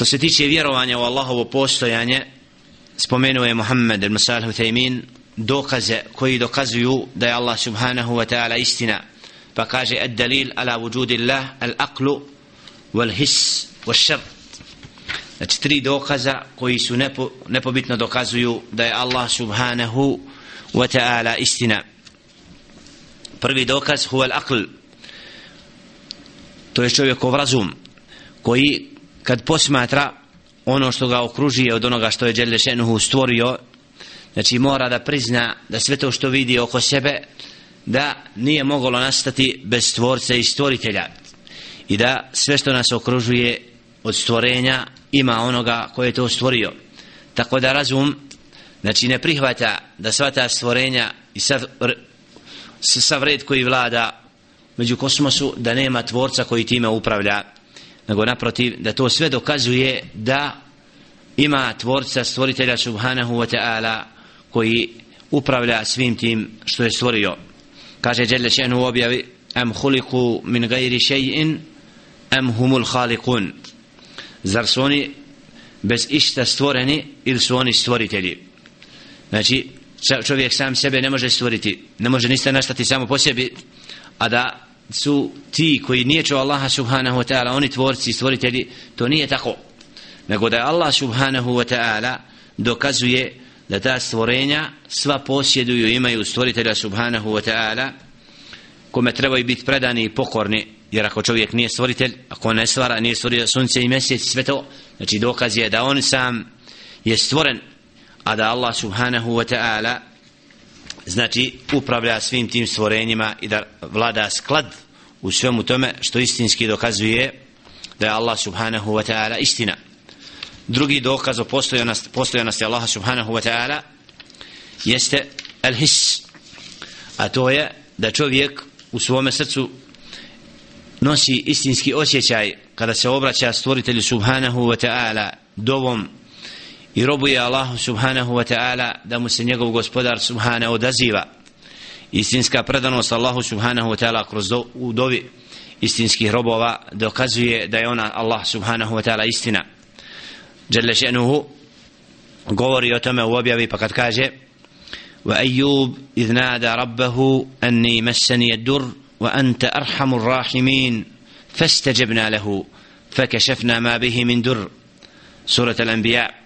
što se tiče vjerovanja u Allahovo postojanje spomenuo je Muhammed ibn Salih Uthaymin dokaze koji dokazuju da je Allah subhanahu wa ta'ala istina. Pa kaže ad dalil ala wujudi Allah al-aqlu wal-his wal-shart znači tri dokaza koji su nepo, nepobitno dokazuju da je Allah subhanahu wa ta'ala istina. Prvi dokaz huwa al-aql. To je čovjekov razum koji kad posmatra ono što ga okružuje od onoga što je Đelešenuhu stvorio znači mora da prizna da sve to što vidi oko sebe da nije moglo nastati bez stvorca i stvoritelja i da sve što nas okružuje od stvorenja ima onoga koje je to stvorio. Tako da razum znači ne prihvata da sva ta stvorenja i sav, sav red koji vlada među kosmosu da nema tvorca koji time upravlja nego naprotiv da to sve dokazuje da ima tvorca stvoritelja subhanahu wa ta'ala koji upravlja svim tim što je stvorio. Kaže Jelle še'nu u objavi am huliku min gajri šeji'in am humul halikun zar su oni bez išta stvoreni ili su oni stvoritelji? Znači čovjek sam sebe ne može stvoriti ne može ništa nastati samo po sebi a da su ti koji nije Allaha subhanahu wa ta'ala oni tvorci i stvoritelji to nije tako. Nego da Allah subhanahu wa ta'ala dokazuje da ta stvorenja sva posjeduju imaju stvoritelja subhanahu wa ta'ala kome trebaju biti predani i pokorni jer ako čovjek nije stvoritelj ako ne stvara nije stvorio sunce i mjesec sve to znači dokaz je da on sam je stvoren a da Allah subhanahu wa ta'ala znači upravlja svim tim stvorenjima i da vlada sklad u svemu tome što istinski dokazuje da je Allah subhanahu wa ta'ala istina. Drugi dokaz o postojanosti, postojanosti Allaha subhanahu wa ta'ala jeste al-his a to je da čovjek u svome srcu nosi istinski osjećaj kada se obraća stvoritelju subhanahu wa ta'ala dovom i robuje Allahu subhanahu wa ta'ala da mu se njegov gospodar subhanahu odaziva istinska predanost Allahu subhanahu wa ta'ala kroz do, u dovi istinskih robova dokazuje da je ona Allah subhanahu wa ta'ala istina Jalla še'nuhu govori o tome u objavi pa kad kaže وأيوب إذ نادى ربه أني مسني الدر وأنت أرحم الراحمين فاستجبنا له فكشفنا ما به من در سورة الأنبياء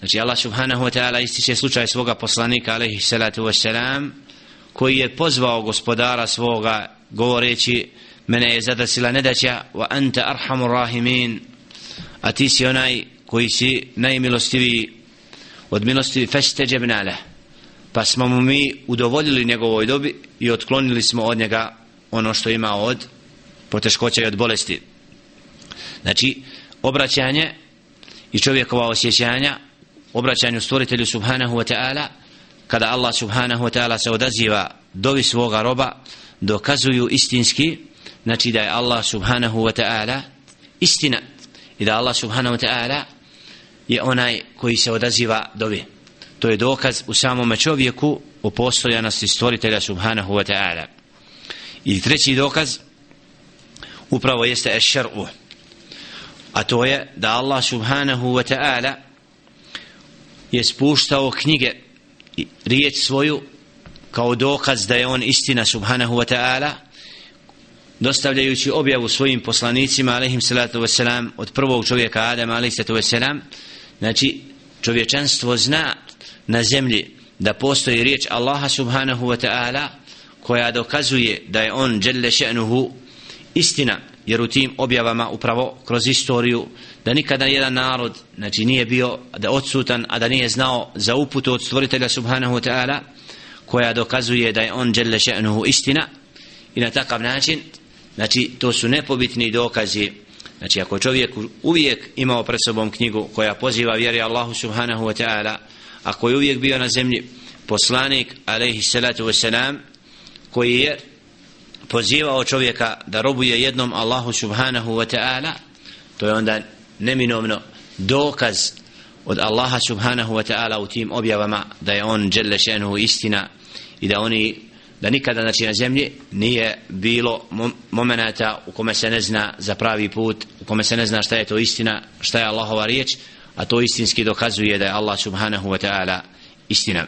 Znači Allah subhanahu wa ta'ala ističe slučaj svoga poslanika alaihi salatu wa salam koji je pozvao gospodara svoga govoreći mene je zadasila nedaća wa anta arhamu rahimin. A ti si onaj koji si najmilostiviji od milostivi feste džebnale pa smo mu mi udovoljili njegovoj dobi i otklonili smo od njega ono što ima od poteškoća i od bolesti. Znači obraćanje i čovjekova osjećanja obraćanju stvoritelju subhanahu wa ta'ala kada Allah subhanahu wa ta'ala se odaziva dovi svoga roba dokazuju istinski znači da je Allah subhanahu wa ta'ala istina i da Allah subhanahu wa ta'ala je onaj koji se odaziva dovi. To je dokaz u samome čovjeku o postojanosti stvoritelja subhanahu wa ta'ala. I treći dokaz upravo jeste ešer'u a to je da Allah subhanahu wa ta'ala je spuštao knjige i riječ svoju kao dokaz da je on istina subhanahu wa ta'ala dostavljajući objavu svojim poslanicima alaihim salatu wasalam od prvog čovjeka Adama alaihim salatu wasalam znači čovječanstvo zna na zemlji da postoji riječ Allaha subhanahu wa ta'ala koja dokazuje da je on jelle še'nuhu istina jer u tim objavama upravo kroz istoriju da nikada jedan narod znači nije bio da odsutan a da nije znao za uputu od stvoritelja subhanahu wa ta'ala koja dokazuje da je on jelle še'nuhu istina. I na takav način znači to su nepobitni dokazi. Znači ako čovjek uvijek imao pred sobom knjigu koja poziva vjeri Allahu subhanahu wa ta'ala ako je uvijek bio na zemlji poslanik alaihi salatu wasalam koji je pozivao čovjeka da robuje jednom Allahu subhanahu wa ta'ala to je onda neminovno dokaz od Allaha subhanahu wa ta'ala u tim objavama da je on dželle šenuhu istina i da oni da nikada znači na zemlji nije bilo momenata u kome se ne zna za pravi put u kome se ne zna šta je to istina šta je Allahova riječ a to istinski dokazuje da je Allah subhanahu wa ta'ala istina.